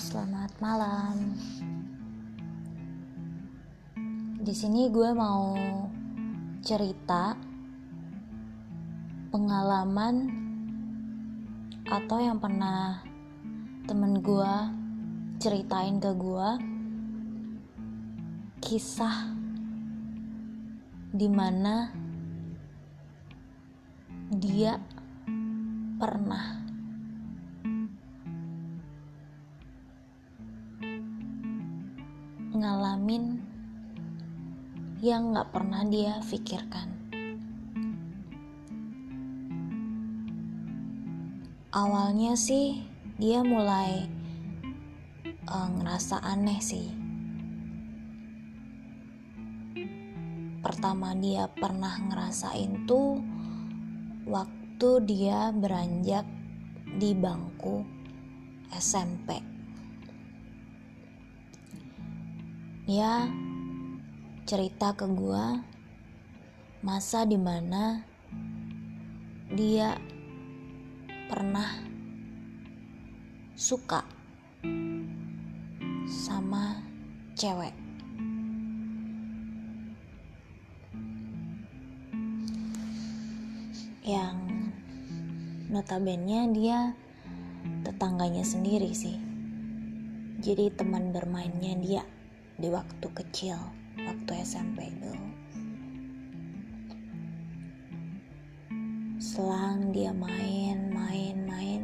selamat malam. Di sini gue mau cerita pengalaman atau yang pernah temen gue ceritain ke gue kisah di mana dia pernah ngalamin yang gak pernah dia pikirkan. Awalnya sih dia mulai uh, ngerasa aneh sih. Pertama dia pernah ngerasain tuh waktu dia beranjak di bangku SMP. Dia cerita ke gua masa di mana dia pernah suka sama cewek. Yang notabene dia tetangganya sendiri sih. Jadi teman bermainnya dia di waktu kecil waktu SMP dulu selang dia main main main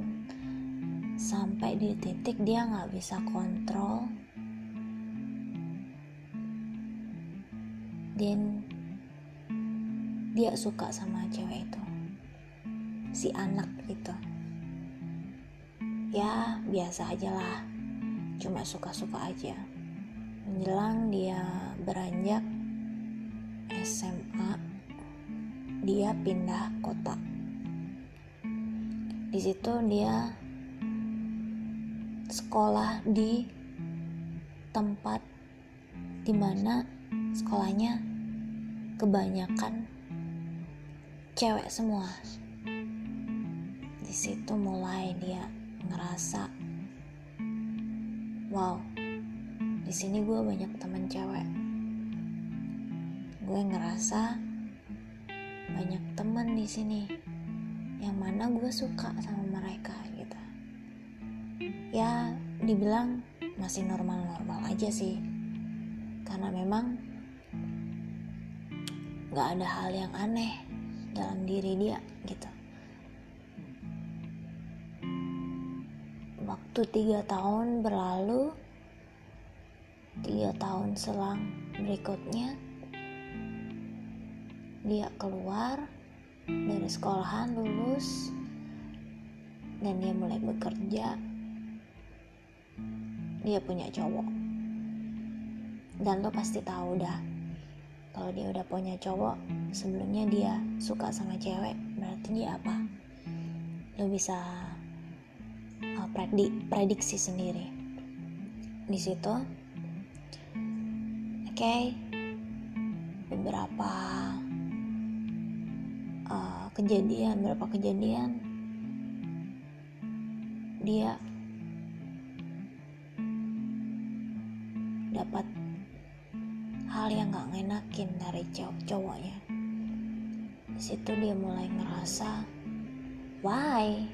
sampai di titik dia nggak bisa kontrol. Dan dia suka sama cewek itu si anak itu. Ya biasa aja lah cuma suka-suka aja menjelang dia beranjak SMA dia pindah kota. Di situ dia sekolah di tempat di mana sekolahnya kebanyakan cewek semua. Di situ mulai dia ngerasa wow di sini gue banyak temen cewek. Gue ngerasa banyak temen di sini yang mana gue suka sama mereka gitu. Ya dibilang masih normal-normal aja sih. Karena memang gak ada hal yang aneh dalam diri dia gitu. Waktu tiga tahun berlalu tiga tahun selang berikutnya dia keluar dari sekolahan lulus dan dia mulai bekerja. Dia punya cowok. Dan lo pasti tahu dah kalau dia udah punya cowok sebelumnya dia suka sama cewek. Berarti dia apa? Lo bisa uh, predik prediksi sendiri. Di situ Okay. beberapa uh, kejadian, beberapa kejadian dia dapat hal yang gak ngenakin dari cowok cowoknya. Di situ dia mulai ngerasa, why?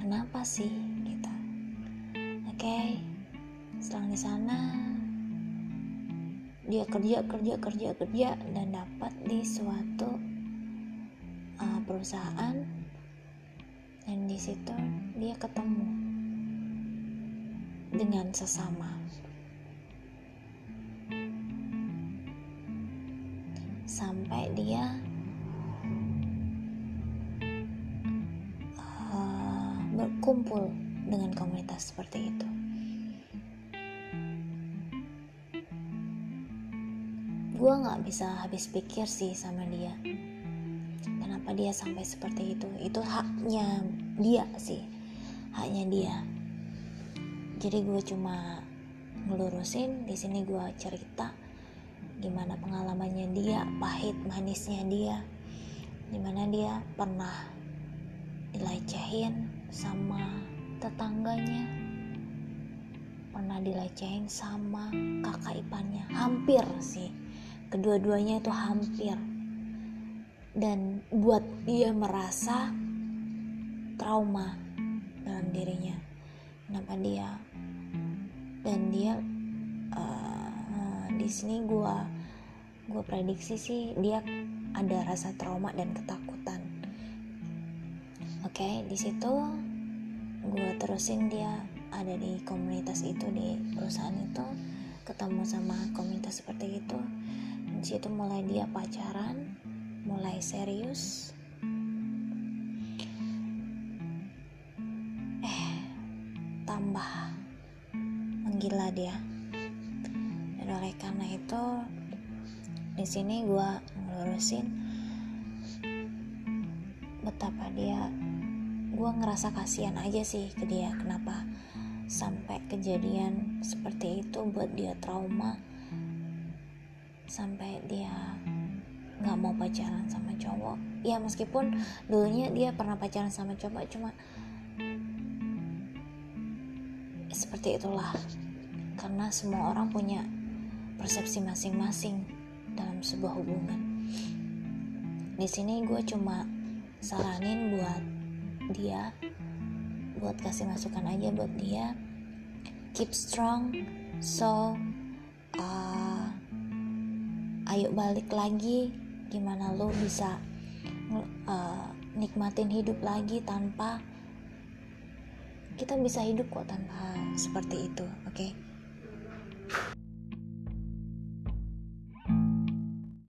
Kenapa sih? Gitu. Oke, okay. setelah di sana dia kerja kerja kerja kerja dan dapat di suatu uh, perusahaan. Dan di situ dia ketemu dengan sesama. Sampai dia uh, berkumpul dengan komunitas seperti itu gue nggak bisa habis pikir sih sama dia. Kenapa dia sampai seperti itu? Itu haknya dia sih. Haknya dia. Jadi gue cuma ngelurusin di sini gue cerita gimana pengalamannya dia pahit manisnya dia di mana dia pernah dilecehin sama tetangganya pernah dilecehin sama kakak iparnya hampir sih kedua-duanya itu hampir. Dan buat dia merasa trauma dalam dirinya. Kenapa dia? Dan dia uh, di sini gue gue prediksi sih dia ada rasa trauma dan ketakutan. Oke okay, di situ gue terusin dia ada di komunitas itu di perusahaan itu. Ketemu sama komunitas seperti itu situ mulai dia pacaran mulai serius. Eh tambah menggila dia. Dan oleh karena itu di sini gue ngelurusin betapa dia gue ngerasa kasihan aja sih ke dia. Kenapa sampai kejadian seperti itu buat dia trauma sampai dia nggak mau pacaran sama cowok. Ya meskipun dulunya dia pernah pacaran sama cowok cuma seperti itulah. Karena semua orang punya persepsi masing-masing dalam sebuah hubungan. Di sini gue cuma saranin buat dia buat kasih masukan aja buat dia. Keep strong so uh, ayo balik lagi gimana lo bisa uh, nikmatin hidup lagi tanpa kita bisa hidup kok tanpa seperti itu oke okay?